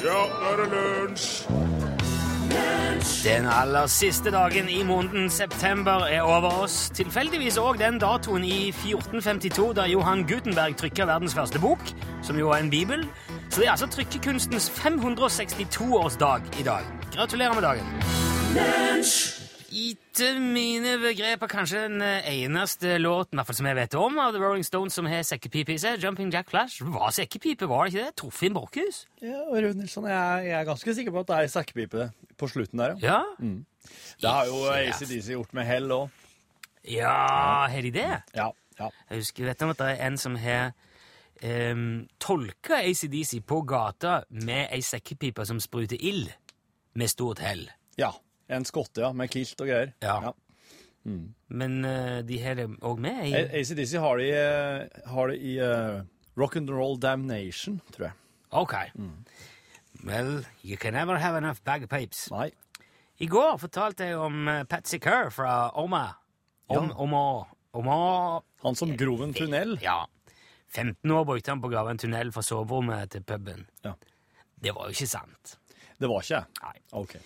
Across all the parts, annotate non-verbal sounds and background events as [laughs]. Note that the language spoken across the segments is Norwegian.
Ja, nå er det lunsj! Den aller siste dagen i måneden september er over oss. Tilfeldigvis òg den datoen i 1452 da Johan Gutenberg trykka verdens første bok, som jo er en bibel. Så det er altså trykkekunstens 562-årsdag i dag. Gratulerer med dagen. Etter mine begreper kanskje den eneste låten i hvert fall som jeg vet om av The Rolling Stones som har sekkepipe i seg. Jumping Jack Flash. Var sekkepipe, var det ikke det? Torfinn Borchhus? Ja, Rune Nilsson, jeg, jeg er ganske sikker på at det er sekkepipe på slutten der, ja. Ja? Det har jo ACDC gjort med hell òg. Ja, har de det? Ja, ja. Jeg husker vet du, om at det er en som har um, tolka ACDC på gata med ei sekkepipe som spruter ild, med stort hell. ja. En skotte, ja, med kilt og greier. Ja. Men uh, de har det òg med i ACDC har det i, eh, har det i uh, Rock and Roll Damnation, tror jeg. Ok. Well, you can never have enough bagpipes. Nei. I går fortalte jeg om eh, Patsy Kerr fra Oma. Om, Ja. Oma. Oma Han som grov en tunnel. Ja. 15 år brukte han på å grave en tunnel fra soverommet til puben. Ja. Det var jo ikke sant. Det var ikke Nei. OK.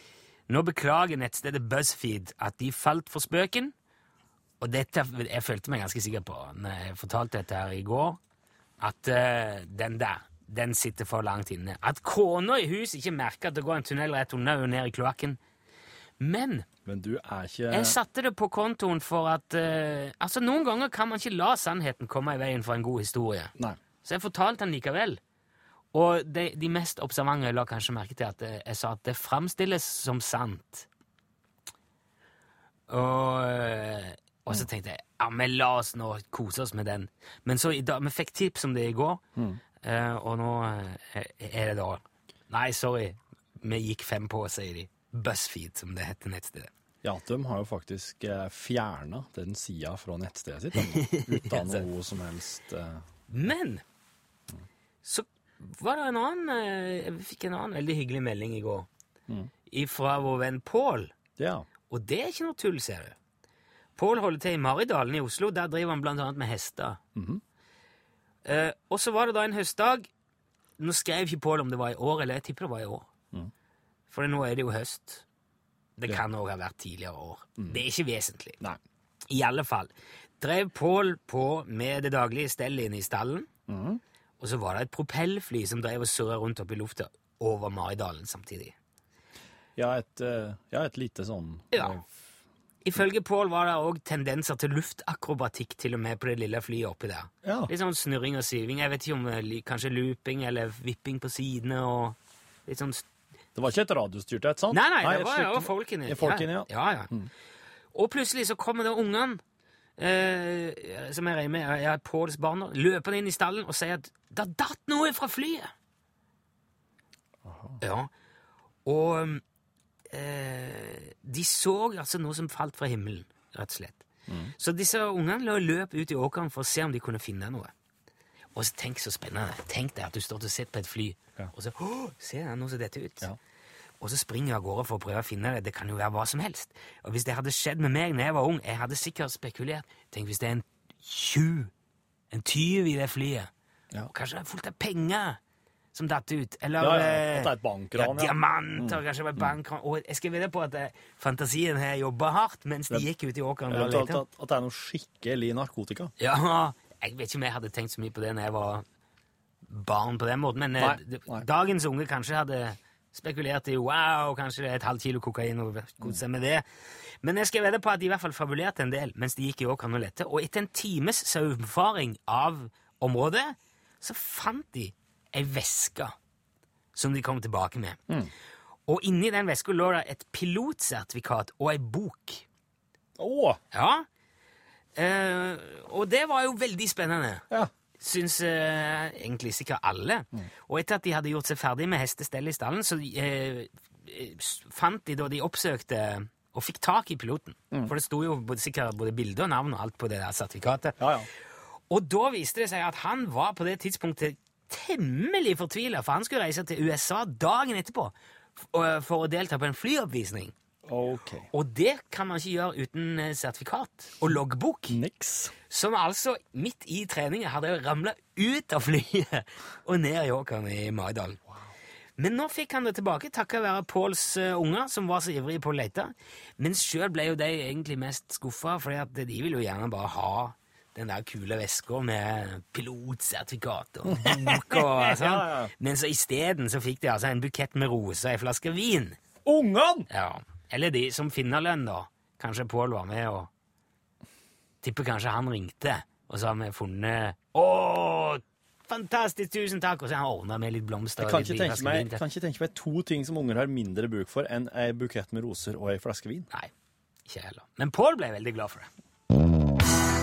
Nå beklager nettstedet BuzzFeed at de falt for spøken. Og dette, jeg følte meg ganske sikker på når jeg fortalte dette her i går, at uh, den der, den sitter for langt inne. At kona i huset ikke merker at det går en tunnel rett unna og ned i kloakken. Men Men du er ikke jeg satte det på kontoen for at uh, Altså, noen ganger kan man ikke la sannheten komme i veien for en god historie. Nei. Så jeg fortalte han likevel. Og de, de mest observante la kanskje merke til at jeg, jeg sa at det framstilles som sant. Og, eh, og så tenkte jeg ja, men la oss nå kose oss med den. Men så i dag, vi fikk tips om det i går, mm. og nå eh, er det da Nei, sorry, vi gikk fem på, sier de. BuzzFeed, som det heter nettstedet. Ja, de har jo faktisk eh, fjerna den sida fra nettstedet sitt, [laughs] uten noe som helst eh, Men så var det en annen eh, Jeg fikk en annen veldig hyggelig melding i går fra vår venn Pål. Ja. Og det er ikke noe tull, ser du. Pål holder til i Maridalen i Oslo. Der driver han blant annet med hester. eh, og så var det da en høstdag. Nå skrev ikke Pål om det var i år, eller jeg tipper det var i år. For nå er det jo høst. Det kan òg ha vært tidligere år. Det er ikke vesentlig. Nei. I alle fall. Drev Pål på med det daglige stellet inne i stallen. Og så var det et propellfly som drev og surra rundt oppe i lufta over Maridalen samtidig. Ja, et, eh, ja, et lite sånn Ja. eh, Ifølge Pål var det òg tendenser til luftakrobatikk til og med på det lille flyet oppi der. Ja. Litt sånn snurring og syving. Jeg vet ikke om eh, kanskje looping eller vipping på sidene og litt sånn Det var ikke et radiostyrt et, sant? Nei, nei, det var jo jo folkene. Ja, ja. ja, ja. Og plutselig så kommer da ungene, eh, som jeg regner med er Påls barn, løpende inn i stallen og sier at det datt noe fra flyet. Ja. Og eh, de så altså noe som falt fra himmelen, rett og slett. Så disse ungene løp ut i åkeren for å se om de kunne finne noe. Og så tenk så spennende. Tenk deg at du står og ser på et fly, Ja. og så Å, ser jeg noe som dette ut? Ja. Og så springer jeg av gårde for å prøve å finne det. Det kan jo være hva som helst. Og hvis det hadde skjedd med meg når jeg var ung, jeg hadde sikkert spekulert. Tenk hvis det er en tjuv, en tyv i det flyet, Ja. og kanskje det er fullt av penger som datt ut. Eller Ja, ja, at det er et bankran, Ja, diamanter, kanskje det var et bankran. Og jeg skal vedde på at eh, fantasien har jobba hardt mens de gikk ut i åkeren. Eventuelt at, at det er noe skikkelig narkotika. Ja, jeg vet ikke om jeg hadde tenkt så mye på det når jeg var barn på den måten, men eh, Nei, nei. dagens unge kanskje hadde spekulert i wow, kanskje det er et halvt kilo kokain og kose seg med det. Men jeg skal vedde på at de i hvert fall fabulerte en del mens de gikk i åkeren og lette. Og etter en times saumfaring av området, så fant de ei veske som de kom tilbake med. Og inni den veska lå det et pilotsertifikat og ei bok. Å! Ja. Eh, og det var jo veldig spennende. Ja. Syns eh, egentlig sikkert alle. Og etter at de hadde gjort seg ferdig med hestestell i stallen, så eh, fant de da de oppsøkte og fikk tak i piloten. For det sto jo både, sikkert både bilde og navn og alt på det der sertifikatet. Ja, ja. Og da viste det seg at han var på det tidspunktet temmelig fortvila, for han skulle reise til USA dagen etterpå for å delta på en flyoppvisning. Okay. Og det kan man ikke gjøre uten eh, sertifikat og loggbok. Niks. Som altså midt i treningen hadde ramla ut av flyet [laughs] og ned i åkeren i Maridalen. Men nå fikk han det tilbake, takket være Påls uh, unger, som var så ivrige på å lete. Men sjøl ble jo de egentlig mest skuffa, for de ville jo gjerne bare ha den der kule veska med pilotsertifikat og [laughs] bok og sånn. ja, ja. Men så isteden så fikk de altså en bukett med roser og ei flaske vin. Ungene! Ja. Eller de som finnerlønn, da. Kanskje Pål var med og Tipper kanskje han ringte, og så har vi funnet Å, fantastisk, tusen takk! Og så har han ordna med litt blomster. Jeg kan ikke, tenke meg, kan ikke tenke meg to ting som unger har mindre bruk for enn ei bukett med roser og ei flaske vin. Nei, ikke heller. Men Pål ble veldig glad for det.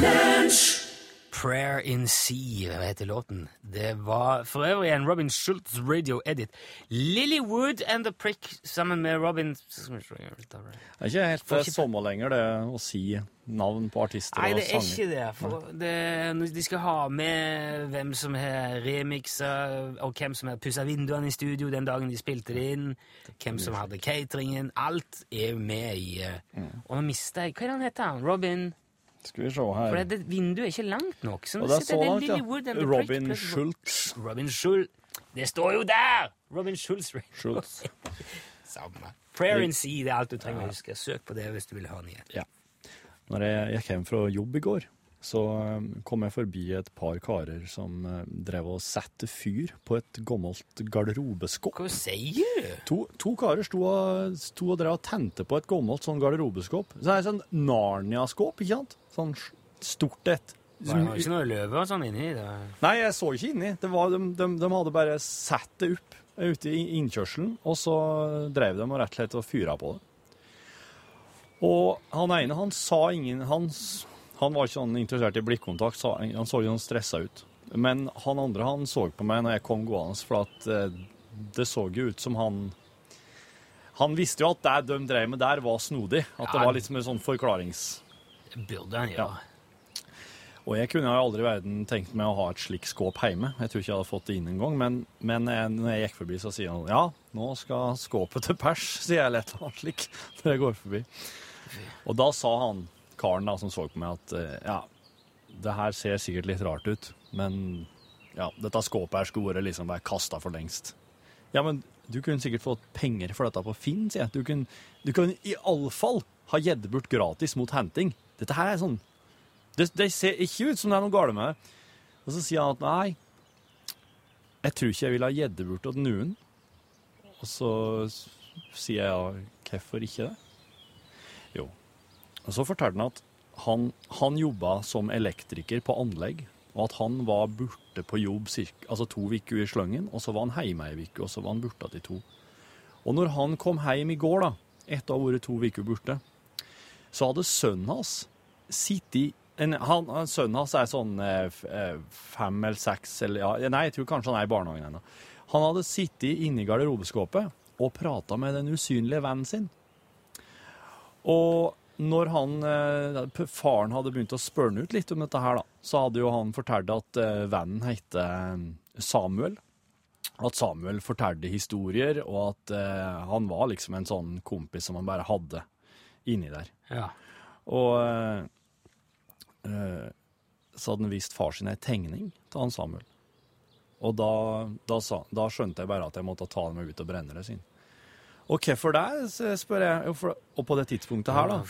Mensch. Prayer in Sea, heter låten. Det var for øvrig en Robin Schultz radio-edit. Lilywood and The Prick sammen med Robin Det er ikke helt ikke... sommer lenger, det å si navn på artister Nei, det er ikke det. Det, de skal ha med hvem som har remiksa, og hvem som har pussa vinduene i studio den dagen de spilte det inn, hvem som hadde cateringen. Alt er med i eh, mm. Og nå mista jeg Hva er det han heter? Robin skal vi se her. For det, vinduet er ikke langt nok. Så og det er så langt, ja. Robin Schultz. Robin Schultz. Det står jo der! Robin Schultz. Schultz. [laughs] Samme. Prayer in Sea, det er alt du trenger å huske. Søk på det hvis du vil ha nyhet. Ja. Når jeg gikk hjem fra jobb i går, så um, kom jeg forbi et par karer som uh, drev og satte fyr på et gammelt garderobeskap. Hva sier du? To, to karer sto og, sto og drev og tente på et gammelt sånn garderobeskap. Så det er et sånn Narnia-skap, ikke sant? Sånn stort et. Var det ikke noe løve og sånn inni? Det? Nei, jeg så ikke inni. Det var, de, de, de hadde bare satt det opp ute i innkjørselen, og så drev de og rett og slett og fyra på det. Og han ene, han sa ingen Han han var ikke sånn interessert i blikkontakt, sa, han så litt sånn stressa ut. Men han andre han så på meg når jeg kom gående, for at eh, det så jo ut som han Han visste jo at det de drev med der, var snodig. At det var litt som en sånn forklarings... Burde han, ja. ja. Og jeg kunne aldri i verden tenkt meg å ha et slikt skåp hjemme. Jeg tror ikke jeg hadde fått det inn engang. Men, men når jeg gikk forbi, så sier han ja, nå skal skåpet til pers, [laughs] sier jeg lett eller slik når jeg går forbi. Og da sa han karen da, som så på meg at eh, ja, det her ser sikkert litt rart ut, men ja, dette skåpet her skulle vært liksom kasta for lengst. Ja, men du kunne sikkert fått penger for dette på Finn, sier jeg. Du kunne, du kunne iallfall ha gitt bort gratis mot henting. Dette her er sånn det, det, ser ikke ut som det er noe galt med det. Og så sier han at nei, jeg tror ikke jeg ville ha gitt bort til noen. Og så sier jeg ja, hvorfor ikke det? Jo, og Så fortalte han at han, han jobba som elektriker på anlegg, og at han var borte på jobb cirka, altså to uker i slangen, og så var han hjemme ei uke, og så var han borte til to. Og når han kom hjem i går, da, etter å ha vært to uker borte, så hadde sønnen hans sittet en, han, Sønnen hans er sånn eh, eh, fem eller seks eller ja, Nei, jeg tror kanskje han er i barnehagen ennå. Han hadde sittet inne i garderobeskapet og prata med den usynlige vennen sin. Og når han, eh, faren hadde begynt å spørre ut litt om dette her, da, så hadde jo han fortalt at eh, vennen heter eh, Samuel. At Samuel fortalte historier, og at eh, han var liksom en sånn kompis som han bare hadde inni der. Ja. Og så hadde han vist far sin ei tegning til han Samuel. Og da, da, sa, da, skjønte jeg bare at jeg måtte ta den med ut og brenne det sin. Og hvorfor det, spør jeg. Og på det tidspunktet her, da,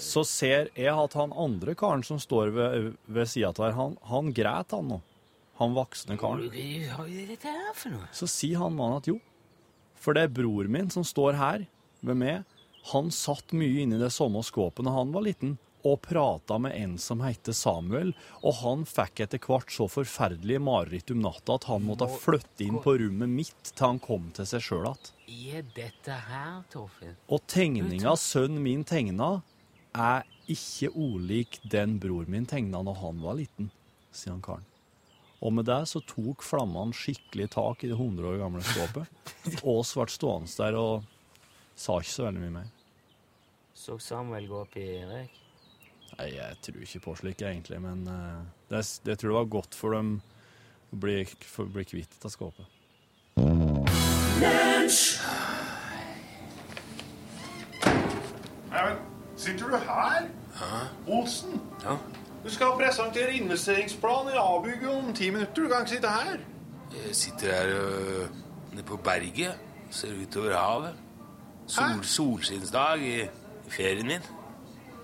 så ser jeg at han andre karen som står ved, ved sida av her, han, han græt, han nå. Han voksne karen. Så sier han mannen at jo, for det er bror min som står her ved meg. Han satt mye inni det samme skåpet da han var liten og prata med en som heter Samuel, og han fikk etter hvert så forferdelige mareritt om natta at han måtte flytte inn på rommet mitt til han kom til seg sjøl igjen. Og tegninga sønnen min tegna, er ikke olik den bror min tegna når han var liten, sier han karen. Og med det så tok flammene skikkelig tak i det 100 år gamle skåpet. [laughs] og ble stående der og sa ikke så veldig mye mer. Så Samuel gå opp i røyk? Nei, jeg tror ikke på slik, egentlig, men uh, det, det, tror jeg var godt for dem å bli, for bli kvitt dette skåpet. Sitter du her? Olsen? Ja. Du skal presentere investeringsplan i A-bygget om ti minutter. Du kan ikke sitte her. Jeg sitter her øh, nede på berget, ser utover havet. Sol, Hæ? solskinnsdag i, i ferien min.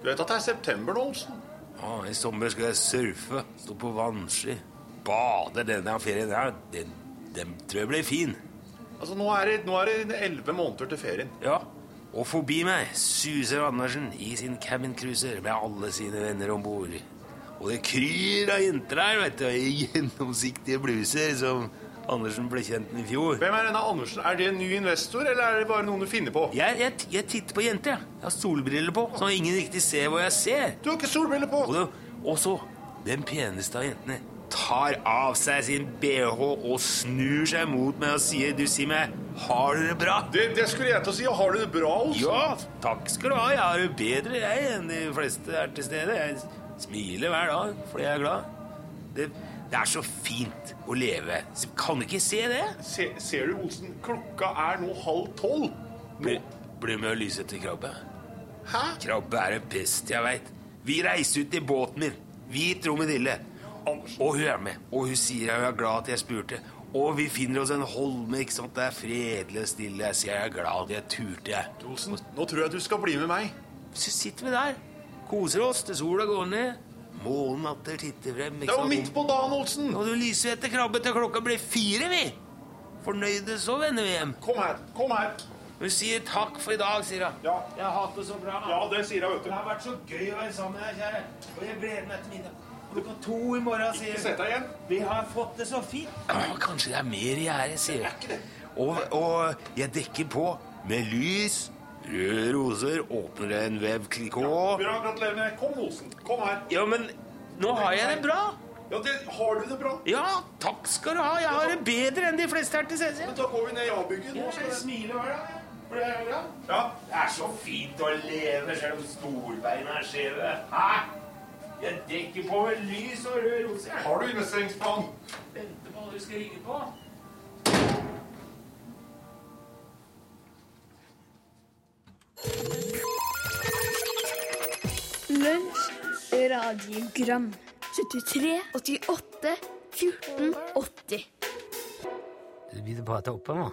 Du vet at det er september nå, Olsen? Ja, I sommer skal jeg surfe, stå på vannski, bade. Denne ferien her, den, den tror jeg blir fin. Altså, Nå er det nå er det elleve måneder til ferien. Ja, og forbi meg suser Andersen i sin cabincruiser med alle sine venner om bord. Og det kryr av jenter der, vet du, i gjennomsiktige bluser som Andersen ble kjent med i fjor. Hvem er denne Andersen? Er det en ny investor, eller er det bare noen du finner på? Jeg, jeg, jeg titter på jenter, jeg. Jeg har solbriller på, så ingen riktig ser hva jeg ser. Du har ikke solbriller på! Og, så, den peneste av jentene tar av seg sin BH og snur seg mot meg og sier, du sier meg, har du det bra? Det, det skulle jeg til å si. Har du det bra, Olsen? Ja, takk skal du ha. Jeg har det bedre jeg enn de fleste er til stede. Jeg smiler hver dag fordi jeg er glad. Det, det er så fint å leve. Kan ikke se det? Se, ser du, Olsen? Klokka er nå halv tolv. Bli, bli med og lyse etter krabbe. Hæ? Krabbe er en pest jeg veit. Vi reiser ut i båten min. Hvit romedille. Andersen. Og hun er med. Og hun sier hun er glad at jeg spurte. Og vi finner oss en holme. ikke sant? Det er fredelig og stille. Jeg sier jeg er glad at jeg turte. jeg. Olsen, nå tror jeg du skal bli med meg. Så sitter vi der. Koser oss til sola går ned. Månen atter titter frem. Det er jo midt på dagen, Olsen. Og du lyser etter krabbe til klokka blir fire, vi. Fornøyde, så vender vi hjem. Kom her. Kom her. Hun sier takk for i dag, sier hun. Ja. Jeg har hatt det så bra. Ja, det sier jeg, vet Det har vært så gøy å være sammen med deg, kjære. Og jeg gleder meg til middag. Klokka to i morgen, sier Sett deg igjen. Vi har fått det så fint. Ja, kanskje det er mer i gjære, sier jeg. Og, og jeg dekker på med lys, røde roser, åpner en vev clicquot. Bra, gratulerer med. Kom, Osen. Kom her. Ja, men nå har jeg det bra. Ja, det, Har du det bra? Ja, takk skal du ha. Jeg har det bedre enn de fleste her til CC. Men Da går vi ned i A-bygget. Nå skal Jeg smile hver dag. Det bra. Ja. Det er så fint å leve selv om storbeina er skjeve. Hæ? Jeg dekker på med lys og rød roser. Har du investeringsplan? Venter på hva du skal ringe på. Lunsj, radiogram 73, 88, 14, 80 Du begynner å prate oppe nå.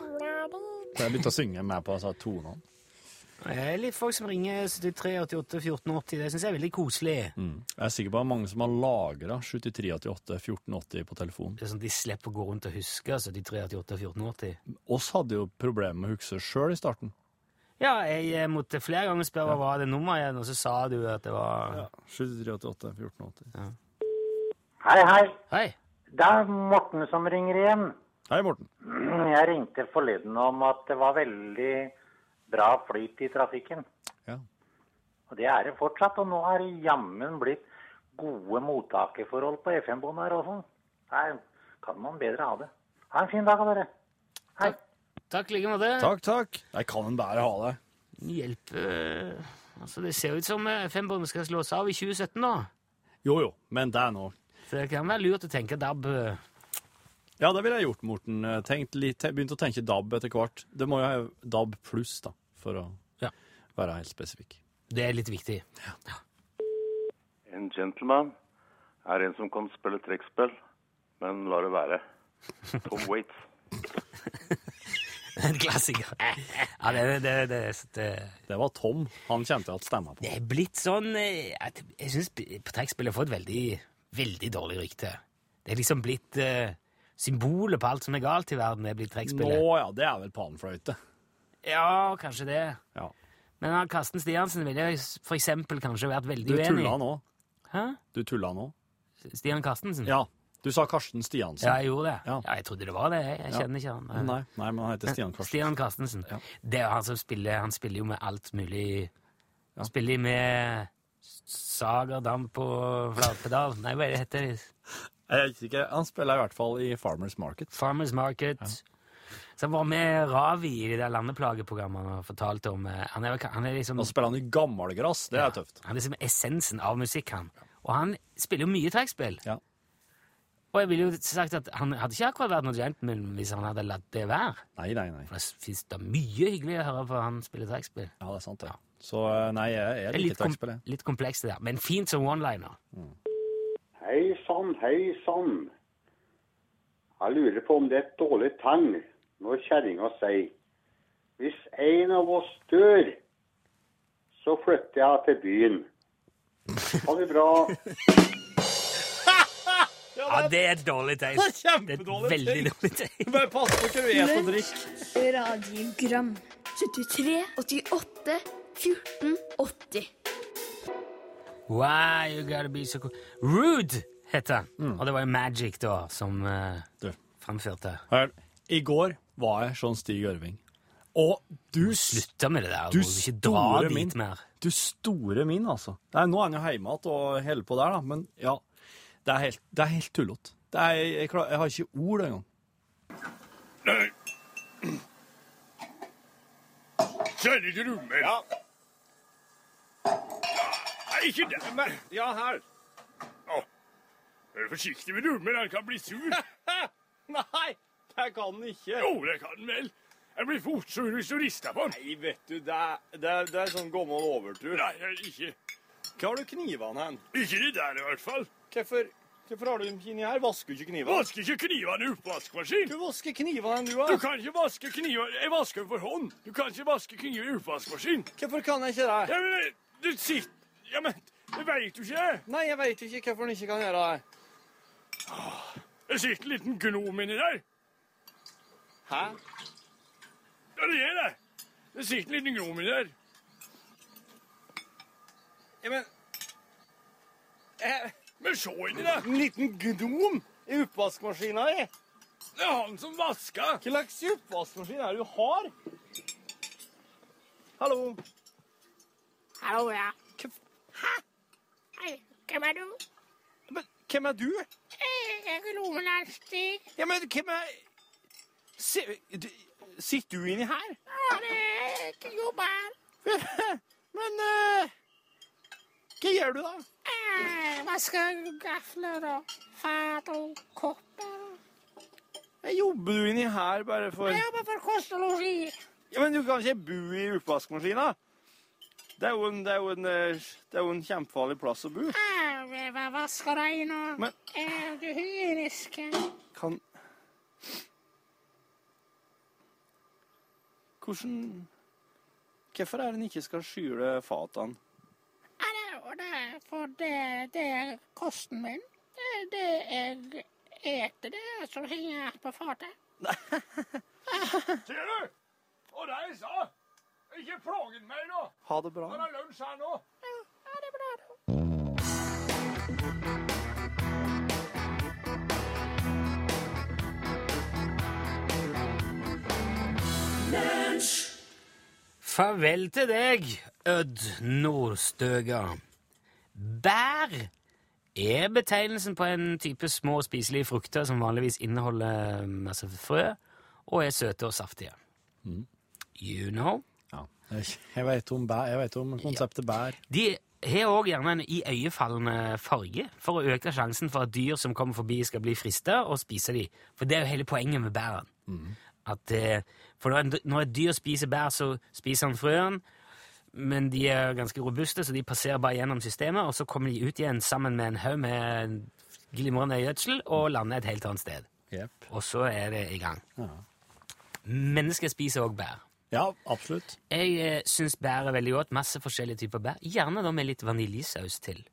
Jeg begynte å synge med på altså, tonene. Det er litt folk som ringer 73, 88, 14, 80. Det syns jeg er veldig koselig. Mm. Jeg er sikker på at det er mange som har lagra 7388 1480 på telefonen. Det er sånn at De slipper å gå rundt og huske 73, 88, 14, 80. Oss hadde jo problemer med å huske sjøl i starten. Ja, jeg eh, måtte flere ganger spørre hva var det nummeret igjen, og så sa du at det var ja. 7388 1480. Hei, hei. Hei. Det er Morten som ringer igjen. Hei, Morten. Jeg ringte forleden om at det var veldig bra flyt i trafikken. Ja. Og det er det fortsatt, og nå er det jammen blitt gode mottakerforhold på FM-båndet her også. Her kan man bedre ha det. Ha en fin dag, dere. Hei. Takk i like måte. Takk, takk. Jeg kan en bære ha det. Hjelp Altså, det ser ut som eh, FM-båndet skal slås av i 2017, da. Jo, jo, men det er nå. Så det kan være lurt å tenke DAB. eh, Ja, det ville jeg gjort, Morten. Tenkt litt, begynt å tenke DAB etter hvert. Det må jo ha DAB pluss, da, for å Ja. være helt spesifikk. Det er litt viktig. En gentleman er en som kan spille trekkspill, men la det være. Tom Waits. [laughs] [laughs] En klassiker. Ja, det, det, det, det, Det var Tom. Han kjente at stemma på. det er blitt sånn eh, at Jeg syns trekkspill har fått veldig, veldig dårlig rykte. Det er liksom blitt uh, Symbolet på alt som er galt i verden, er blitt Nå, ja, det er vel panfløyte. Ja, kanskje det. Ja. Men han Karsten Stiansen ville for eksempel kanskje vært veldig Du uenig. tulla nå. Hæ? Du tulla nå. Stian Karstensen? Ja. Du sa Karsten Stiansen. Ja, jeg gjorde det. Ja. Ja, jeg trodde det var det. Jeg, jeg kjenner ikke han. Nei, nei, men han heter Stian Karsten. Stian Karstensen. Ja. Det er han som spiller Han spiller jo med alt mulig Han spiller med saga, damp og flatpedal. Nei, hva er det heter det? Jeg vet ikke. Han spiller i hvert fall i Farmers Market. Farmers Market. Så han var med Ravi i de der landeplageprogrammene og fortalte om Han er, han er liksom Nå spiller han i gammelgrass. Det er tøft. Han er liksom essensen av musikk, han. Og han spiller jo mye trekkspill. Ja. Og jeg ville jo sagt at han hadde ikke akkurat vært noe gentleman hvis han hadde latt det være. Nei, nei, nei. For det fins da mye hyggelig å høre på han spille trekkspill. Ja, det er sant, det. Så eh, nei, jeg, jeg er liker litt, kom trekkspill, jeg. litt komplekst, det der. Men fint som one-liner. Hei sann, hei sann. Jeg lurer på om det er et dårlig tegn når kjerringa sier hvis en av oss dør, så flytter jeg til byen. Ha det bra. [laughs] Ja, det er et dårlig tegn. Det er Det er et kjempedårlig veldig dårlig tegn. Bare pass på hva du spiser og drikker. Radiogram 73, 88, 14, 80 Why you gotta be so cool. Rude heter Mm. Og det var jo Magic, da, som uh, framførte. Hør, I går var jeg sånn Stig Ørving. Og du, Slutta med det der. du Du ikke dra store dit min. mer. Du store min, altså. Nei, nå er han jo hjemme igjen og holder på der, da. Men ja, det er helt, det er helt tullete. Jeg, jeg, jeg har ikke ord engang. Kjære Grumme. Ja. Nei, ikke der. Men, ja, her. Å, vær forsiktig med Rummel, han kan bli sur. [laughs] Nei, det kan han ikke. Jo, det kan han vel. Jeg blir fort sur hvis du rister på han. Nei, vet du, det er, det er, det er sånn gammel overtur. Nei, ikke. Hva har du knivene hen? Ikke det der i hvert fall. Hvorfor, hvorfor har du dem inni her? Vasker du ikke knivene? Vasker ikke knivene i oppvaskmaskin. Du vasker knivene du, Du kan ikke vaske kniver. Jeg vasker for hånd. Du kan ikke vaske kniver i oppvaskmaskin. Hvorfor kan jeg ikke det? Ja, men du sitter Ja, men det veit du ikke. Nei, jeg vet ikke hvorfor han ikke kan gjøre det. Det sitter en liten gnom inni der. Hæ? Ja, det er det. Det sitter en liten gnom inni der. Ja, men jeg, Men se inni det. En liten gnom i oppvaskmaskina di. Det er han som vasker. Hva slags oppvaskmaskin er det du har? Hallo? Hallo, ja. Hva- Hei, hvem er du? Men hvem er du? Jeg er Roland Stig. Ja, men hvem er Se, du, Sitter du inni her? Ja, det er ikke jobber her. [laughs] Men eh, Hva gjør du, da? Jeg vasker gafler og fat og kopper. Jeg jobber du inni her bare for Jeg jobber for kost og losji. Ja, Men du kan ikke bo i oppvaskmaskina? Det er jo en, det er jo en, eh, det er jo en kjempefarlig plass å bo. Jeg vil vaske deg nå. Men- Er du hygienisk? Kan Hvordan Hvorfor er det en ikke skal skyle fatene? Ja, det er for det, det er kosten min. Det er det jeg eter, det som henger på fatet. [laughs] Ser du? Og det jeg sa. Ikke plage meg nå. Ha det bra. Det har lunsj her nå. Ja, ha det er bra. da. Farvel til deg, Ødd Nordstøga. Bær er betegnelsen på en type små spiselige frukter som vanligvis inneholder masse frø og er søte og saftige. You know? Ja. Jeg, veit om om konseptet bær. De har òg gjerne en iøynefallende farge for å øke sjansen for at dyr som kommer forbi, skal bli frista og spise dem. For det er jo hele poenget med bærene. At, eh, for når et dyr spiser bær, så spiser han frøene, men de er ganske robuste, så de passerer bare gjennom systemet, og så kommer de ut igjen sammen med en haug med glimrende gjødsel og lander et helt annet sted. Yep. Og så er det i gang. Mennesker spiser òg bær. Ja, absolutt. Jeg eh, syns bær er veldig godt. Masse forskjellige typer bær. Gjerne da med litt vaniljesaus til.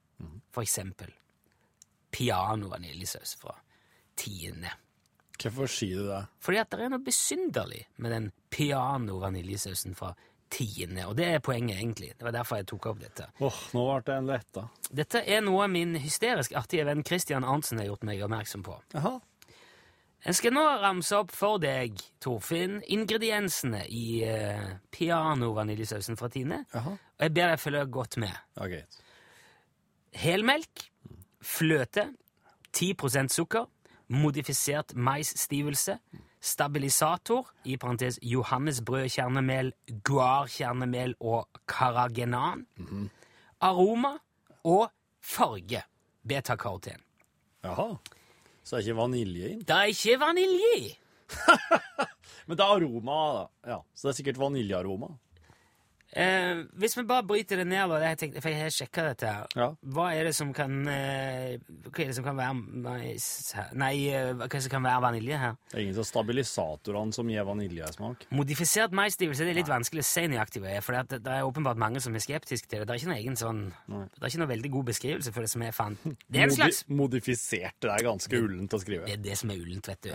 For eksempel piano-vaniljesaus fra Tiende. Hvorfor sier du det? Fordi at det er noe besynderlig med den piano-vaniljesausen fra Tiende. Og det er poenget, egentlig. Det var derfor jeg tok opp dette. Åh, nå ble det en letta. Dette er noe min hysterisk artige venn Christian Arntzen har gjort meg oppmerksom på. Jaha. Jeg skal nå ramse opp for deg, Torfinn, ingrediensene i uh, piano-vaniljesausen fra Tine. Jaha. Og jeg ber deg følge godt med. Ja, greit. Helmelk, fløte, 10% sukker, modifisert maisstivelse, stabilisator, i parentes johannesbrødkjernemel, guarkjernemel og karagenan, aroma og farge, beta-karoten. Jaha. Så det er ikke vanilje inn? Det er ikke vanilje i. [laughs] Men det er aroma, da. Ja, Så det er sikkert vaniljearoma. Eh, hvis vi bare bryter det ned, da, jeg tenkte, for jeg har sjekka dette her. Ja. Hva er det som kan eh, Hva er det som kan være mais her? Nei, eh, hva er det som kan være vanilje her? Det er ingen av stabilisatorene som gir vaniljesmak. Modifisert maisstivelse det er litt vanskelig å si nøyaktig hva er, for det, det er åpenbart mange som er skeptiske til det. Det er ikke noe egen sånn, det er ikke noe veldig god beskrivelse for det som jeg fant. [laughs] Det er en Modi slags modifisert. Det er ganske ullent å skrive. Det er det som er ullent, vet du.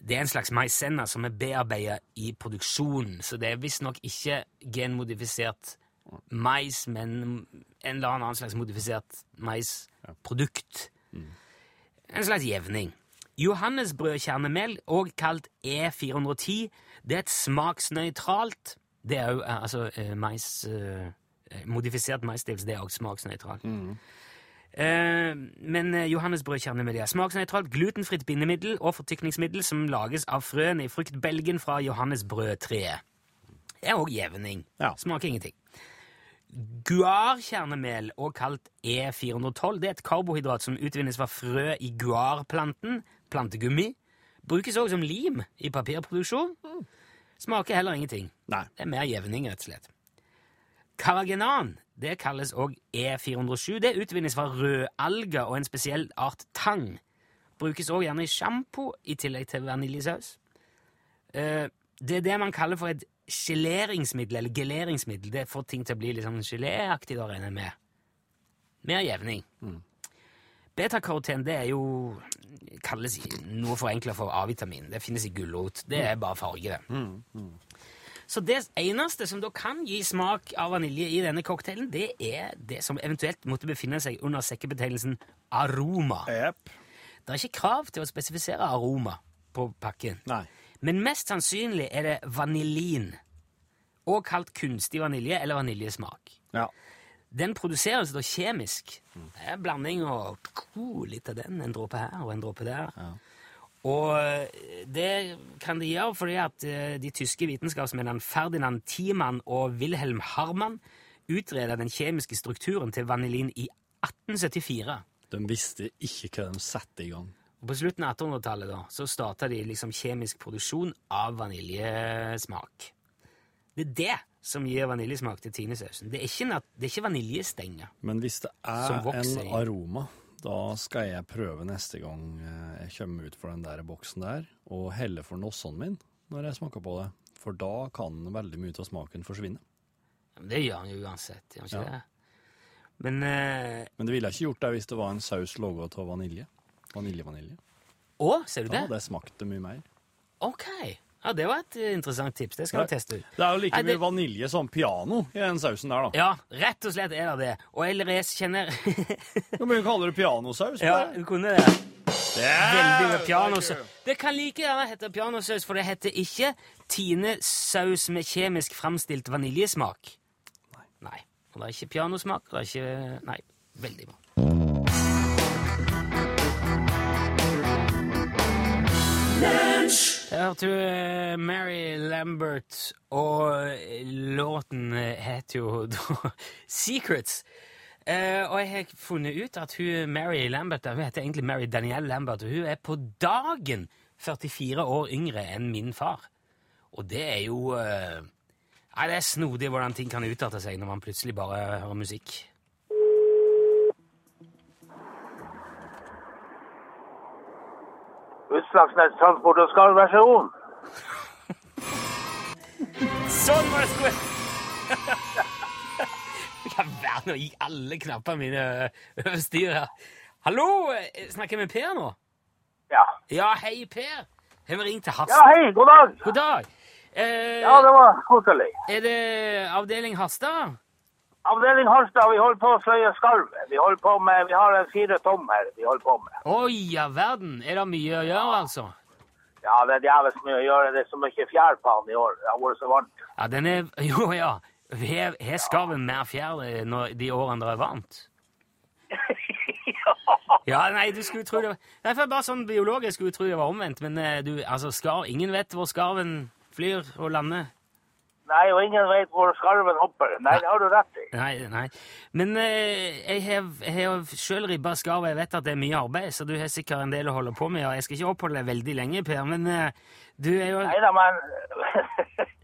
Det er en slags maisenna som er bearbeida i produksjonen, så det er visstnok ikke genmodifisert mais, men en eller annen slags modifisert maisprodukt. En slags jevning. Johannesbrødkjernemel, òg kalt E410, det er et smaksnøytralt Det er jo eh, altså eh, mais eh, Modifisert maisdels, det er også smaksnøytralt. Eh, men eh, johannesbrødkjernemel er smaksnøytralt, glutenfritt bindemiddel og fortykningsmiddel som lages av frøene i fruktbelgen fra johannesbrødtreet. Det er òg jevning. Ja. Smaker ingenting. Guarkjernemel, og kalt E412, det er et karbohydrat som utvinnes fra frø i guarplanten, plantegummi. Brukes også som lim i papirproduksjon. Smaker heller ingenting. Nei. Det er mer jevning, rett og slett. Karagenan det kalles òg E407. Det utvinnes fra rødalger og en spesiell art tang. Brukes òg gjerne i sjampo i tillegg til vaniljesaus. Eh, Det er det man kaller for et geleringsmiddel, eller geleringsmiddel. Det får ting til å bli litt sånn geléaktig, da regner jeg med. Mer jevning. Betakaroten det er jo kalles noe forenkla for A-vitamin. Det finnes i gulrot. Det er bare farge, det. Så det eneste som da kan gi smak av vanilje i denne cocktailen, det er det som eventuelt måtte befinne seg under sekkebetegnelsen aroma. Yep. Det er ikke krav til å spesifisere aroma på pakken. Nei. Men mest sannsynlig er det vanilin, og kalt kunstig vanilje eller vaniljesmak. Ja. Den produseres da kjemisk. Det er blanding og oh, litt av den, en dråpe her og en dråpe der. Og eh, det kan de gjøre fordi at eh, de tyske vitenskapsmennene Ferdinand Thiemann og Wilhelm Harman utreda den kjemiske strukturen til vanillin i 1874. De visste ikke hva de satte i gang. Og på slutten av 1800-tallet da, så starta de liksom kjemisk produksjon av vaniljesmak. Det er det som gir vaniljesmak til tinesausen. Det er ikke, det er ikke vaniljestenger. Men hvis det er en aroma, da skal jeg prøve neste gang eh, jeg kommer ut for den der boksen der, og helle for nossene min når jeg smaker på det. For da kan veldig mye av smaken forsvinne. Men Det gjør han jo uansett, gjør han ikke Ja. det? Men uh, Men det ville jeg ikke gjort det hvis det var en saus laga av vanilje. Vaniljevanilje. Å, ser du det? hadde det smakt mye mer. Ok. Ja, det var et eh, interessant tips. Det skal vi teste ut. Det er jo like Nei, det- mye vanilje som piano i den sausen der, da. Ja, rett og slett er det det. Og L.R.S. kjenner [laughs] Du må jo kalle det pianosaus. på Ja, det. du kunne det. Veldig med pianosaus. Det kan like gjerne hete pianosaus, for det heter ikke Tine-saus med kjemisk framstilt vaniljesmak. Nei. Og det er ikke pianosmak. og Det er ikke Nei. Veldig bra. Der hørte du eh, Mary Lambert, og eh, låten eh, heter jo [laughs] da Secrets. Uh, og jeg har funnet ut at hun Mary Lambert hun heter egentlig Mary Danielle Lambert, og hun er på dagen 44 år yngre enn min far. Og det er jo uh, Nei, det er snodig hvordan ting kan utarte seg når man plutselig bare hører musikk. Utslagsnes Transport og Skarv, vær så god. Sånn var det skulle Ja, verden, nå gikk alle knappene mine over styr her. Hallo, eh, snakker jeg med Per nå? Ja. Ja, hei, Per. Har vi ringt til Harstad? Ja, hei, god dag. God dag. Eh, Ja, det var koselig. Er det avdeling Harstad? Avdeling Harstad, vi holder på å sløye skarvet. Vi holder på med, vi har en fire tom her vi holder på med. Oi, ja verden. Er det mye å gjøre, altså? Ja, det er djevelsk mye å gjøre. Det er så mye fjær på den i år. Det har vært så varmt. Ja, den er [laughs] Jo, ja. Har skarven mer fjær de årene det er varmt? Ja, [laughs] ja. nei, du skulle tro det var Nei, for bare sånn biologisk skulle du tro det var omvendt, men eh, du, altså, skarv ingen vet hvor skarven flyr og lander. Nei, og ingen vet hvor skarven hopper. Nei, det har du rett i. Nei, nei. Men eh, jeg har, har sjøl ribba skarv, og jeg vet at det er mye arbeid, så du har sikkert en del å holde på med, og jeg skal ikke oppholde deg veldig lenge, Per, men eh, du er jo Nei da, men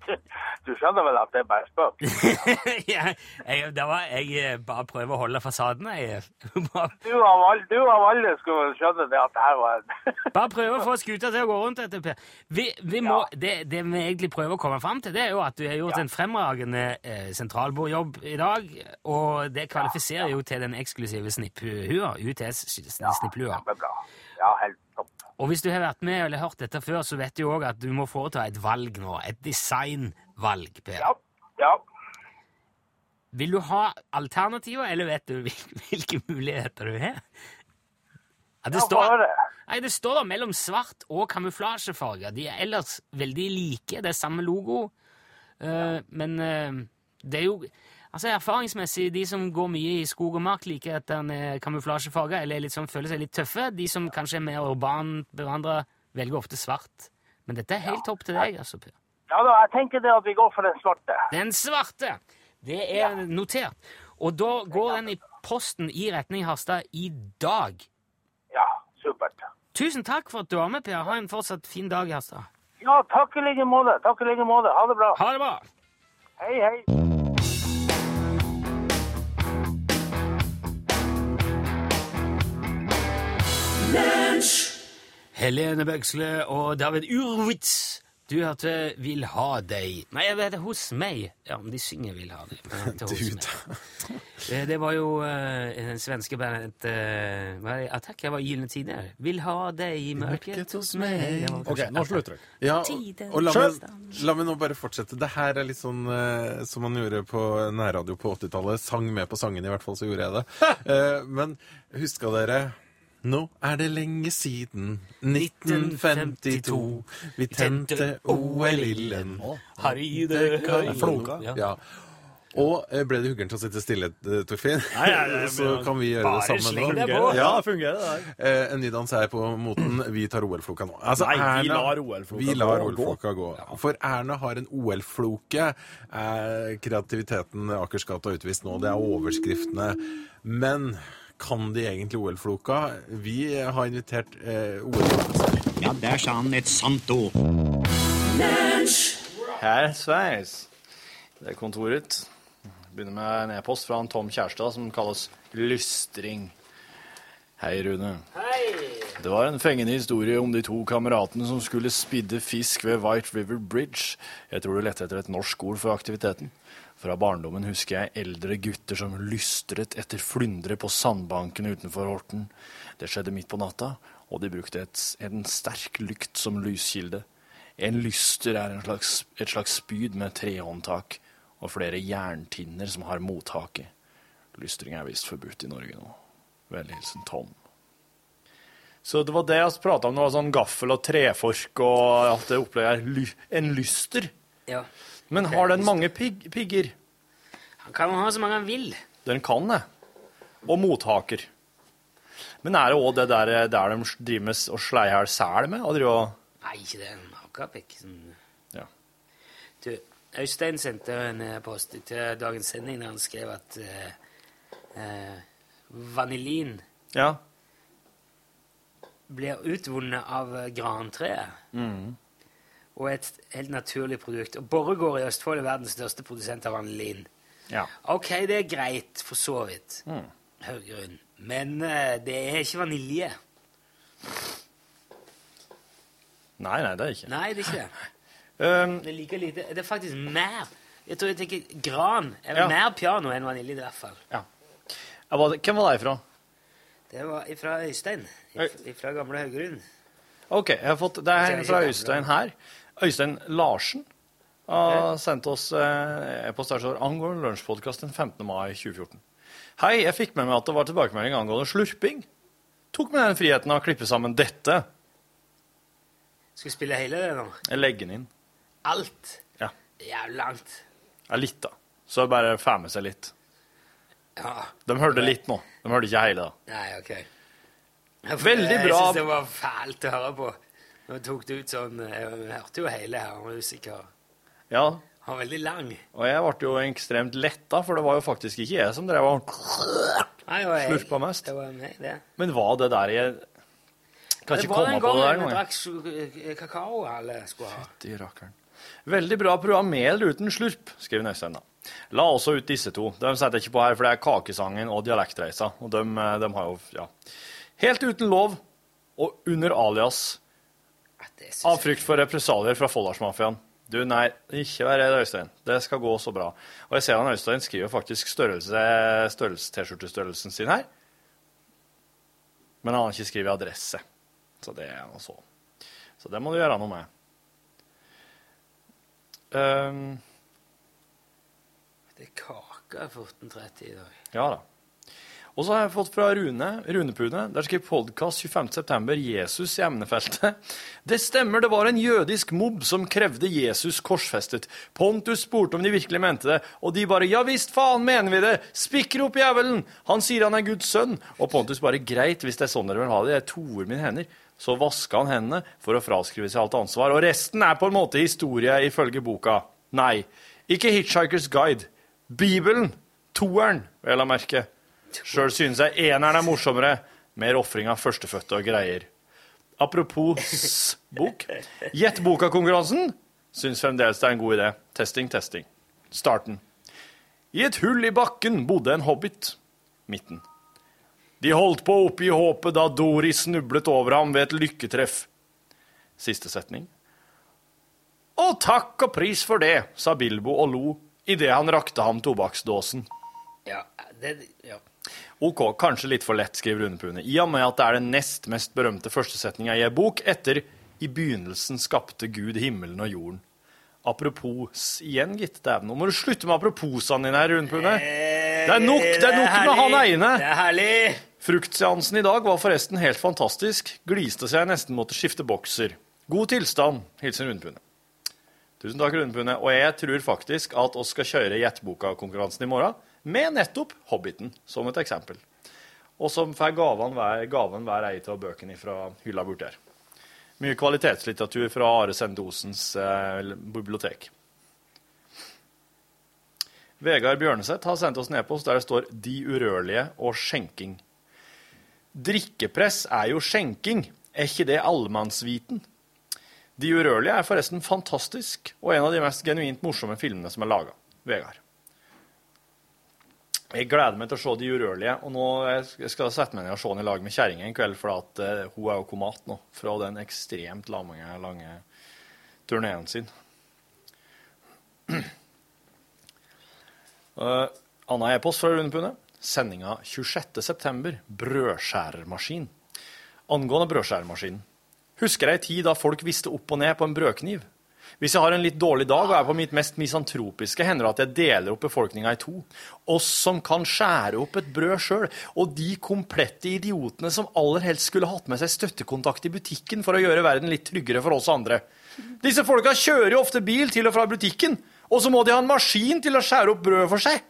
Du skjønner vel at det er bare spøk? [laughs] jeg, jeg, det var, jeg eh, bare prøver å holde fasaden. Jeg bare, [laughs] Du av alle, du av alle skulle skjønne det at det her var [laughs] bare prøve å få skuta til å gå rundt. Dette, Per. Vi, vi må, det, det vi egentlig prøver å komme fram til, det er jo at du har gjort en fremragende eh, sentralbordjobb i dag, og det kvalifiserer jo til den eksklusive snipphua, UTS snipplua. Ja, helt. Og hvis du har vært med eller hørt dette før, så vet du òg at du må foreta et valg nå. Et designvalg, Per. Ja. ja. Vil du ha alternativer, eller vet du [laughs] hvilke muligheter du har? Ja, det, står, nei, det står da mellom svart og kamuflasjefarger. De er ellers veldig like. Det er samme logo. Eh, men uh, det er jo altså Erfaringsmessig, de som går mye i skog og mark, liker at den er kamuflasjefarger, eller er sånn, føler seg litt tøffe. De som kanskje er mer urban bevandra, velger ofte svart. Men dette er helt opp til deg, altså, Per. Ja da, jeg tenker det at vi går for den svarte. Den svarte! Det er notert. Og da går den i posten i retning Harstad i dag. Ja, supert. Tusen takk for at du var med, Per. Ha en fortsatt fin dag i Harstad. Ja, takk i like måte. Takk i like måte. Ha det bra. Ha det bra. Hei, hei. Helene Bøgsle og David Urwitz. Du hørte 'Vil ha deg'. Nei, jeg vet det, 'Hos meg'. Ja, men de synger 'Vil ha deg'. hørte 'Hos meg'. Det, det var jo uh, den svenske bandet uh, hva er det? Attack. Jeg var i Gylne Tider. 'Vil ha deg i mørket hos meg'. Ok, nå slutter jeg. Ja, og, og la, meg, la meg nå bare fortsette. Det her er litt sånn uh, som man gjorde på nærradio på 80-tallet. Sang med på sangen, i hvert fall så gjorde jeg det. [laughs] Eh, men huska dere nå er det lenge siden 1952 vi tente OL-ilden. Floka. Ja. Og eh, ble det huggeren til å sitte stille, eh, Torfinn? [laughs] Så kan vi gjøre det sammen nå. Ja, det fungerer, det der. Eh, en ny dans er på moten. Vi tar OL-floka nå. Altså, Nei, vi Erna- lar OL-floka Vi lar. OL-floka gå. For Erna har en OL-floke. Kreativiteten Akersgata har utvist nå. Det er overskriftene. Men kan de egentlig OL-floka? Vi har invitert eh, OL-floka. Ja, der sa han et sant ord. Her sveis. Det er kontoret. Begynner med en e-post fra en Tom Kjærstad som kalles Lystring. Hei, Rune. Det var en fengende historie om de to kameratene som skulle spidde fisk ved White River Bridge. Jeg tror du lette etter et norsk ord for aktiviteten. Fra barndommen husker jeg eldre gutter som lystret etter flyndre på sandbanken utenfor Horten. Det skjedde midt på natta, og de brukte et, en sterk lykt som lyskilde. En lyster er en slags, et slags spyd med trehåndtak og flere jerntinner som har mottaket. Lystring er visst forbudt i Norge nå. Vennlig hilsen Tom. Så det var det jeg prata om. Det var sånn gaffel og trefork og alt det opplegget er en lyster. Ja. Men har den mange pig pigger? Han kan ha så mange han vil. Den kan det. Og mothaker. Men er det òg det der, der de driver med å sleie i hjel sel med? Og og Nei, ikke det. En hakapikk. Sånn. Ja. Du, Øystein sendte en post til dagens sending der han skrev at uh, uh, vanilin Ja. Blir utvunnet av eh, grantreet. Mm. Og et helt naturlig produkt. Og Borregaard i Østfold er verdens største produsent av vanilin. Ja. Ok, det er greit, for så vidt. Mm. Haugrunn. Men uh, det er ikke vanilje. Nei, nei, det er ikke. Nei, det er ikke det. [laughs] Um, Det er like lite Det er faktisk mer. Jeg tror jeg tenker gran Eller Ja. mer piano enn vanilje, i hvert fall. Ja. Ja, Hvem var det ifra? Det var fra Øystein. Fra gamle Haugerud. Ok, jeg har fått, det er en fra Øystein her. Øystein Larsen har sendt oss eh, e-post der står angående lunsjpodkast den 15. mai 2014. Hei, jeg fikk med meg at det var tilbakemelding angående slurping. Tok meg den friheten av å klippe sammen dette. Skal vi spille hele det nå? Jeg legger den inn. Alt? Ja. Jævlig langt. Ja, litt, da. Så bare får med seg litt. Ja. De hørte litt nå. De hørte ikke hele, da. Nei, OK. Veldig bra. Jeg syns det var fælt å høre på. Nå tok det ut sånn Jeg hørte jo hele her. Var usikker. Ja, Han var veldig lang. og jeg ble jo ekstremt letta, for det var jo faktisk ikke jeg som drev og slurpa mest. Det var meg, det. Men var det der jeg Kan ikke komme komme det der engang. det var den gangen jeg. drakk kakao alle skulle ha. Fytti rakkeren. Veldig bra program med eller uten slurp, skriver Nøystein da. La også ut disse to. De setter jeg ikke på her, for det er Kakesangen og Dialektreisa. Og de, eh, de har jo Ja. Helt uten lov og under alias av frykt for represalier fra Folldalsmafiaen. Du, nei, ikke vær redd, Øystein. Det skal gå så bra. Og jeg ser han Øystein skriver faktisk størrelse, størrelse T-skjortestørrelsen sin her. Men han har ikke skrevet adresse. Så det er noe så. Så det må du gjøre noe med. Ehm, Det er kake 14.30 i dag. ja da. Og så har jeg fått fra Rune, Runepune. Der skriver podkast 25.9. Jesus i emnefeltet. Det stemmer, det var en jødisk mobb som krevde Jesus korsfestet. Pontus spurte om de virkelig mente det, og de bare ja visst faen mener vi det, Spikker opp jævelen, han sier han er Guds sønn. Og Pontus bare greit, hvis det er sånn dere vil ha det, jeg toer mine hender. Så vaska han hendene for å fraskrive seg alt ansvar, og resten er på en måte historie ifølge boka. Nei, ikke Hitchhiker's Guide. Bibelen. Toeren, vel å merke. Sjøl synes jeg eneren er morsommere. Mer ofring av førstefødte og greier. Apropos bok. Gjett boka-konkurransen. Syns fremdeles det er en god idé. Testing, testing. Starten. I et hull i bakken bodde en hobbit. Midten. De holdt på oppe i håpet da Doris snublet over ham ved et lykketreff. Siste setning. Å, takk og pris for det, sa Bilbo og lo idet han rakte ham tobakksdåsen. Ja, det, ja. Ok, kanskje litt for lett, skriver Runepune, i og med at det er den nest mest berømte førstesetninga i ei bok etter I begynnelsen skapte Gud himmelen og jorden. Apropos igjen, gitt. Dæven, nå må du slutte med aproposene dine her, Runepune. Det er nok, det er nok med han ene. Det er herlig. Fruktseansen i dag var forresten helt fantastisk. Gliste så jeg nesten måtte skifte bokser. God tilstand. Hilsen Rundpune. Tusen takk, Rundpune. Og jeg tror faktisk at oss skal kjøre Gjettboka-konkurransen i morgen med nettopp Hobbiten som et eksempel. Og som får gaven hver, gaven hver ei av bøkene fra hylla borti her. Mye kvalitetslitteratur fra Are Sendosens eh, bibliotek. Vegard Bjørneseth har sendt oss en e-post der det står 'De urørlige' og 'skjenking'. Drikkepress er jo skjenking, er ikke det allemannsviten? De urørlige er forresten fantastisk, og en av de mest genuint morsomme filmene som er laga. Vegard. Jeg gleder meg til å se De urørlige, og nå skal jeg sette meg ned og se den i lag med kjerringa en kveld, for at eh, hun er jo komat nå fra den ekstremt lange, lange turneen sin. Uh, [clears throat] Anna e-post fra Rune Sendinga 26.9. Brødskjærermaskin. Angående brødskjæremaskinen. Husker ei tid da folk visste opp og ned på en brødkniv. Hvis jeg har en litt dårlig dag og er på mitt mest misantropiske, hender det at jeg deler opp befolkninga i to. Oss som kan skjære opp et brød sjøl, og de komplette idiotene som aller helst skulle hatt med seg støttekontakt i butikken for å gjøre verden litt tryggere for oss andre. Disse folka kjører jo ofte bil til og fra butikken, og så må de ha en maskin til å skjære opp brød for seg.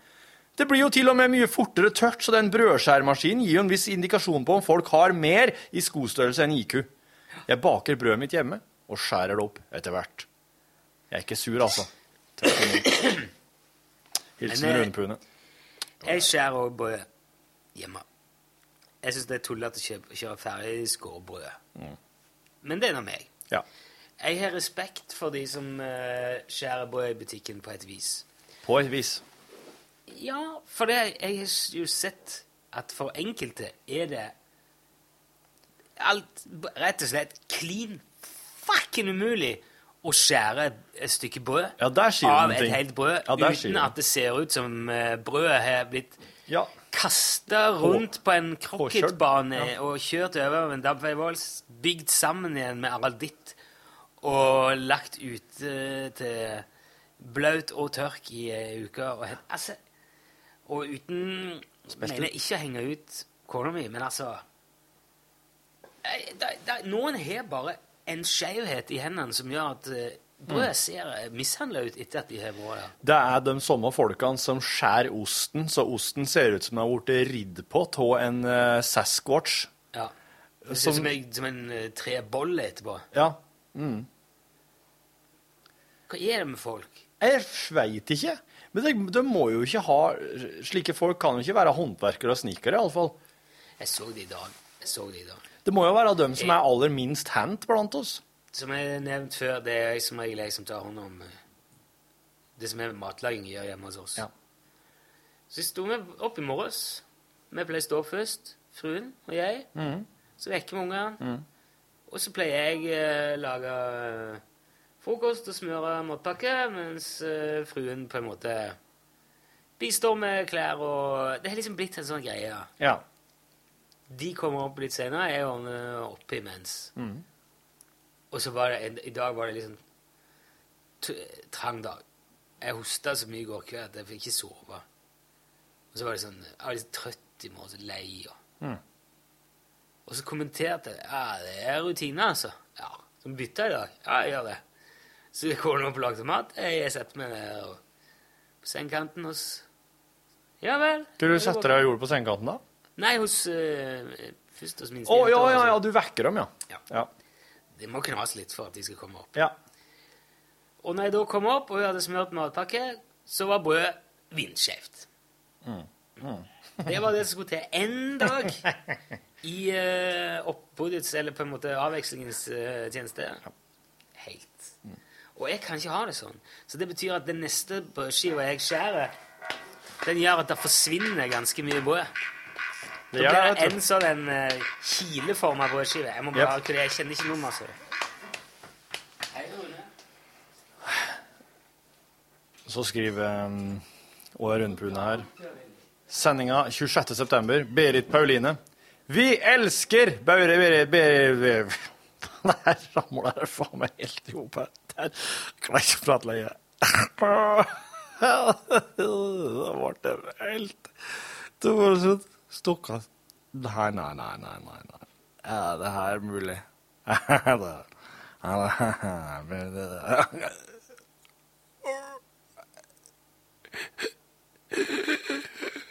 Det blir jo til og med mye fortere tørt, så den brødskjærmaskinen gir jo en viss indikasjon på om folk har mer i skostørrelse enn IQ. Jeg baker brødet mitt hjemme og skjærer det opp etter hvert. Jeg er ikke sur, altså. Hilsen eh, Rune Pune. Jeg skjærer også brød hjemme. Jeg syns det er tullete å kjøre, kjøre ferdigskåret brød. Mm. Men det er nå meg. Ja. Jeg har respekt for de som eh, skjærer brød i butikken på et vis. På et vis. Ja, for det, jeg har jo sett at for enkelte er det alt rett og slett klin fucking umulig å skjære et stykke brød Ja, av et helt brød Ja, uten at det ser ut som eh, brødet har blitt Ja. kasta rundt på en krokketbane Ja. og kjørt over med en dampveivål, bygd sammen igjen med aralditt og lagt ute til blaut og tørk i ei uke. Og, altså, og uten mener ikke å henge ut kona mi, men altså eh, da, da, Noen har bare en skjevhet i hendene som gjør at brød ser mishandla ut etter at de har vært her. Det er de samme folkene som skjærer osten, så osten ser ut som den har blitt ridd på av en uh, Sasquatch. Ja. Det Som- som, en- som en uh, trebolle etterpå. Ja. Mm. Hva er det med folk? Jeg veit ikke. Men de, de må jo ikke ha Slike folk kan jo ikke være håndverkere og snikere, iallfall. Jeg så det i dag. Jeg så det i dag. Det må jo være dem som er aller minst hendt blant oss. som jeg nevnt før, det er jeg som regel jeg som tar hånd om eh, det som er matlaging gjør hjemme hos oss. Så sto vi opp i morges. Vi pleier å stå opp først, fruen og jeg. Mm. Så vekker vi ungene. Mm. Og så pleier jeg å lage eh, frokost og smøre matpakke, mens eh, fruen på en måte bistår med klær og Det har liksom blitt en sånn greie. Ja. De kommer opp litt senere, jeg var oppe imens. Mm. Og så var det, i dag var det liksom trang dag. Jeg hosta så mye i går kveld at jeg fikk ikke sove. Og så var det sånn, jeg var litt trøtt i morgen, så lei. Og, mm. og så kommenterte jeg ja, det er rutine, altså. Ja, Så bytta i dag. Ja, jeg gjør det. Så jeg går opp og lager mat. Jeg setter meg ned og, på sengekanten hos Ja vel. Hva du setter deg og gjorde på sengekanten, da? Nei, hos uh, Først hos min Å, ja, ja, altså. ja, du vekker dem, ja. ja. Det må knas litt for at de skal komme opp. Ja. Og når jeg da kom opp og hun hadde smurt matpakke, så var brødet vindskjevt. Mm. Mm. [laughs] Det var det som skulle til. En dag i uh, oppbudets, eller på en måte avvekslingens uh, tjeneste. Helt. Og jeg kan ikke ha det sånn. Så det betyr at den neste brødskiva jeg skjærer, den gjør at det forsvinner ganske mye brød. Det Da gjør blir det, det en sånn uh, kileforma brødskive. Jeg må bare, Yep. Jeg kjenner ikke noen altså. Hei, Rune. Så skriver um, Åla Rundpune her. Sendinga 26. september. Berit Pauline. Vi elsker Baure Berit Berit Det her ramler der faen meg helt i hop her. Der klarer jeg ikke å prate lenger. [laughs] Det ble det helt Det var så stokka Nei, nei, nei, nei, nei. Er det her mulig? [laughs] Er det er det her mulig? [laughs]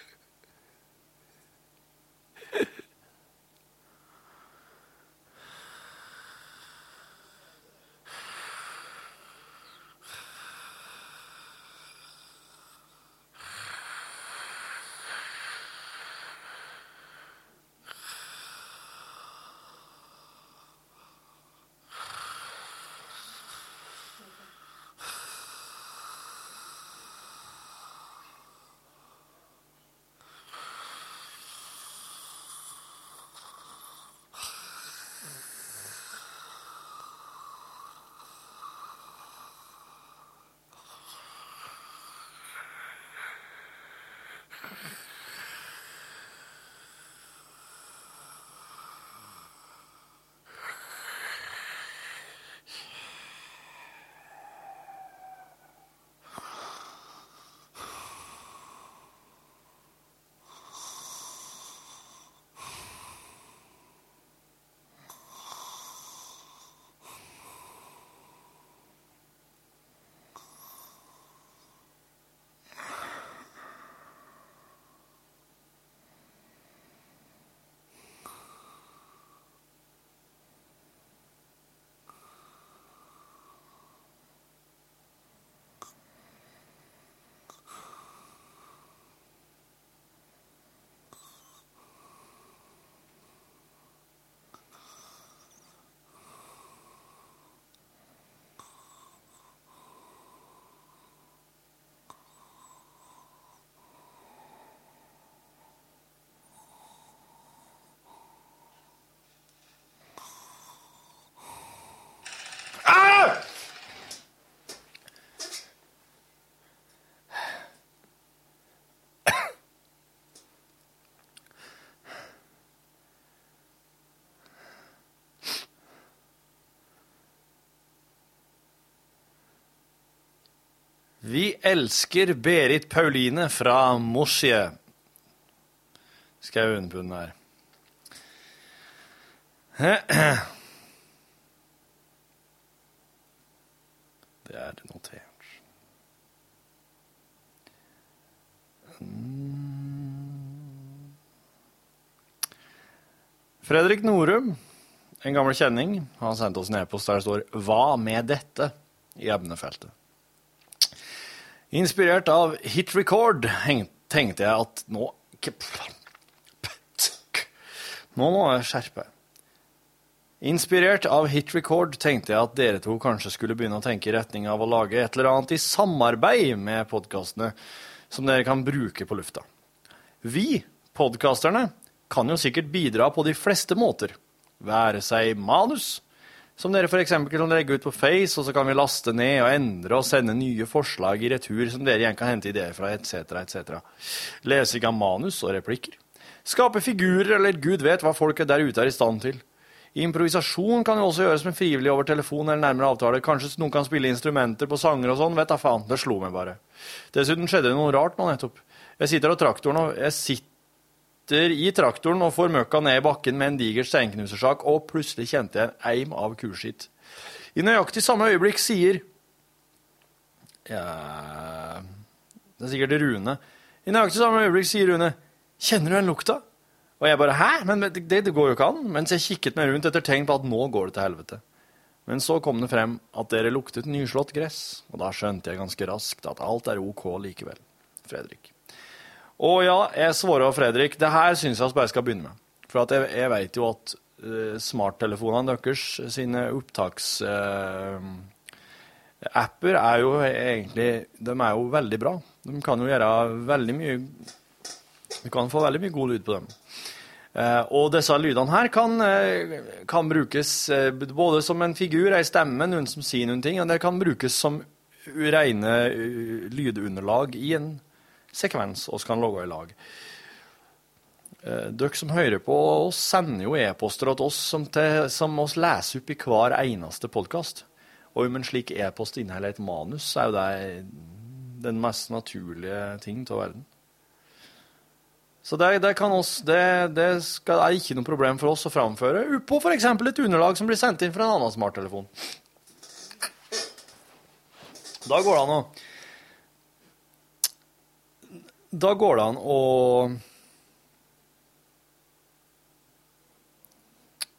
Vi elsker Berit Pauline fra Mosje. jeg unne på den her. Det er notert. Fredrik Norum, en gammel kjenning, har sendt oss en e-post der det står 'Hva med dette?' i emnefeltet. Inspirert av Hit Record tenkte jeg at nå Nå må jeg skjerpe. Inspirert av Hit Record tenkte jeg at dere to kanskje skulle begynne å tenke i retning av å lage et eller annet i samarbeid med podkastene som dere kan bruke på lufta. Vi, podkasterne, kan jo sikkert bidra på de fleste måter. Være seg manus, som dere f.eks. kan legge ut på Face, og så kan vi laste ned og endre og sende nye forslag i retur som dere igjen kan hente ideer fra, etc., etc. Lesing av manus og replikker. Skape figurer, eller gud vet hva folk der ute er i stand til. Improvisasjon kan jo også gjøres med frivillig over telefon eller nærmere avtale. Kanskje noen kan spille instrumenter på sanger og sånn. Vet da faen. Det slo meg bare. Dessuten skjedde det noe rart nå nettopp. Jeg sitter, og traktoren, og jeg sitter i traktoren og får møkka ned i bakken med en diger steinknusersak, og plutselig kjente jeg en eim av kuskitt. I nøyaktig samme øyeblikk sier ja, Det er sikkert Rune. I nøyaktig samme øyeblikk sier Rune 'Kjenner du den lukta?' Og jeg bare 'hæ?' Men det, det går jo ikke an. Mens jeg kikket meg rundt etter tegn på at nå går det til helvete. Men så kom det frem at dere luktet nyslått gress, og da skjønte jeg ganske raskt at alt er OK likevel. Fredrik. Og ja, jeg svarer Fredrik, det her syns jeg vi bare skal begynne med. For jeg, jeg vet jo at uh, smarttelefonene deres sine opptaksapper uh, er jo egentlig De er jo veldig bra. De kan jo gjøre veldig mye Du kan få veldig mye god lyd på dem. Uh, og disse lydene her kan, uh, kan brukes uh, både som en figur, ei stemme, noen som sier noen ting, og det kan brukes som rene lydunderlag i en sekvens oss kan logge i lag. Dere som hører på oss, sender jo e-poster til oss som, til, som oss leser opp i hver eneste podkast. Og om en slik e-post inneholder et manus, så er jo det den mest naturlige ting av verden. Så det, det, oss, det, det skal, er ikke noe problem for oss å framføre på f.eks. et underlag som blir sendt inn fra en annen smarttelefon. Da går det an å Da går det an å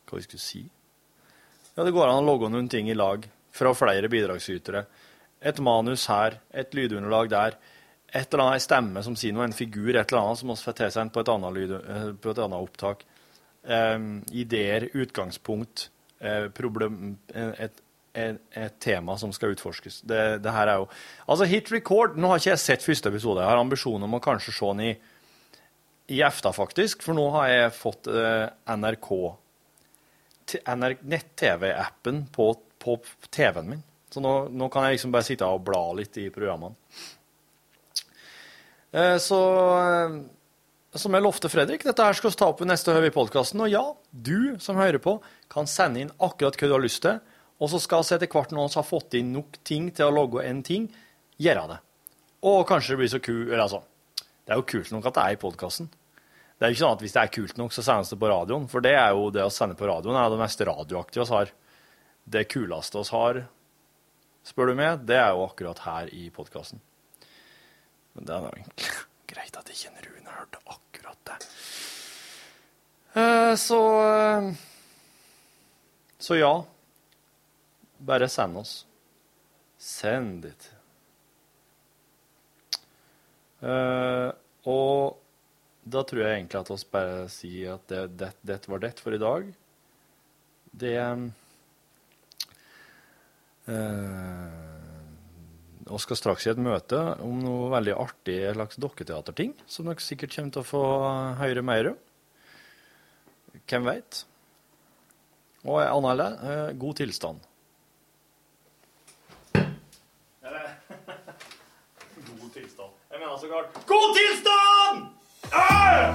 Hva vi skulle si? Ja, det går an å logge noen ting i lag fra flere bidragsytere. Et manus her, et lydunderlag der et eller annet stemme som sier noe, en figur, et eller annet som vi får tilsendt på eh, på et annet opptak. Um, ideer, utgangspunkt, uh, problem, et, et, tema som skal utforskes. Det, det, her er jo Altså, Hit Record Nå har ikke jeg sett første episode. Jeg har ambisjoner om å kanskje se den i, i EFTA, faktisk. For nå har jeg fått uh, NRK, NRK nett-TV-appen på, på TV-en min. Så nå, nå, kan jeg liksom bare sitte og bla litt i programmene. Eh, så eh, som jeg lovte Fredrik, dette her skal vi ta opp i neste høve i podkasten. Og ja, du som hører på, kan sende inn akkurat hva du har lyst til. Og så skal vi etter hvert når vi har fått inn nok ting til å logge en ting, gjøre det. Og kanskje det blir så kult Eller altså, det er jo kult nok at det er i podkasten. Det er jo ikke sånn at hvis det er kult nok, så sendes det på radioen. For det er jo det å sende på radioen er det mest radioaktive vi har. Det kuleste vi har, spør du meg, det er jo akkurat her i podkasten. Men det er jo egentlig [laughs] greit at ikke Rune hørte akkurat det. Eh, så eh, Så ja. Bare send oss. Send it. Uh, og da tror jeg egentlig at vi bare sier at det, det, det, var det for i dag. Det uh, og skal straks i et møte om noe veldig artig slags dokketeaterting, som dere sikkert kommer til å få høre mer om. Hvem veit? Og Anne eh, god tilstand. god tilstand. Jeg mener så galt. God tilstand!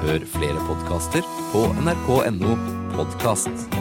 Hør flere podkaster på nrk.no podkast.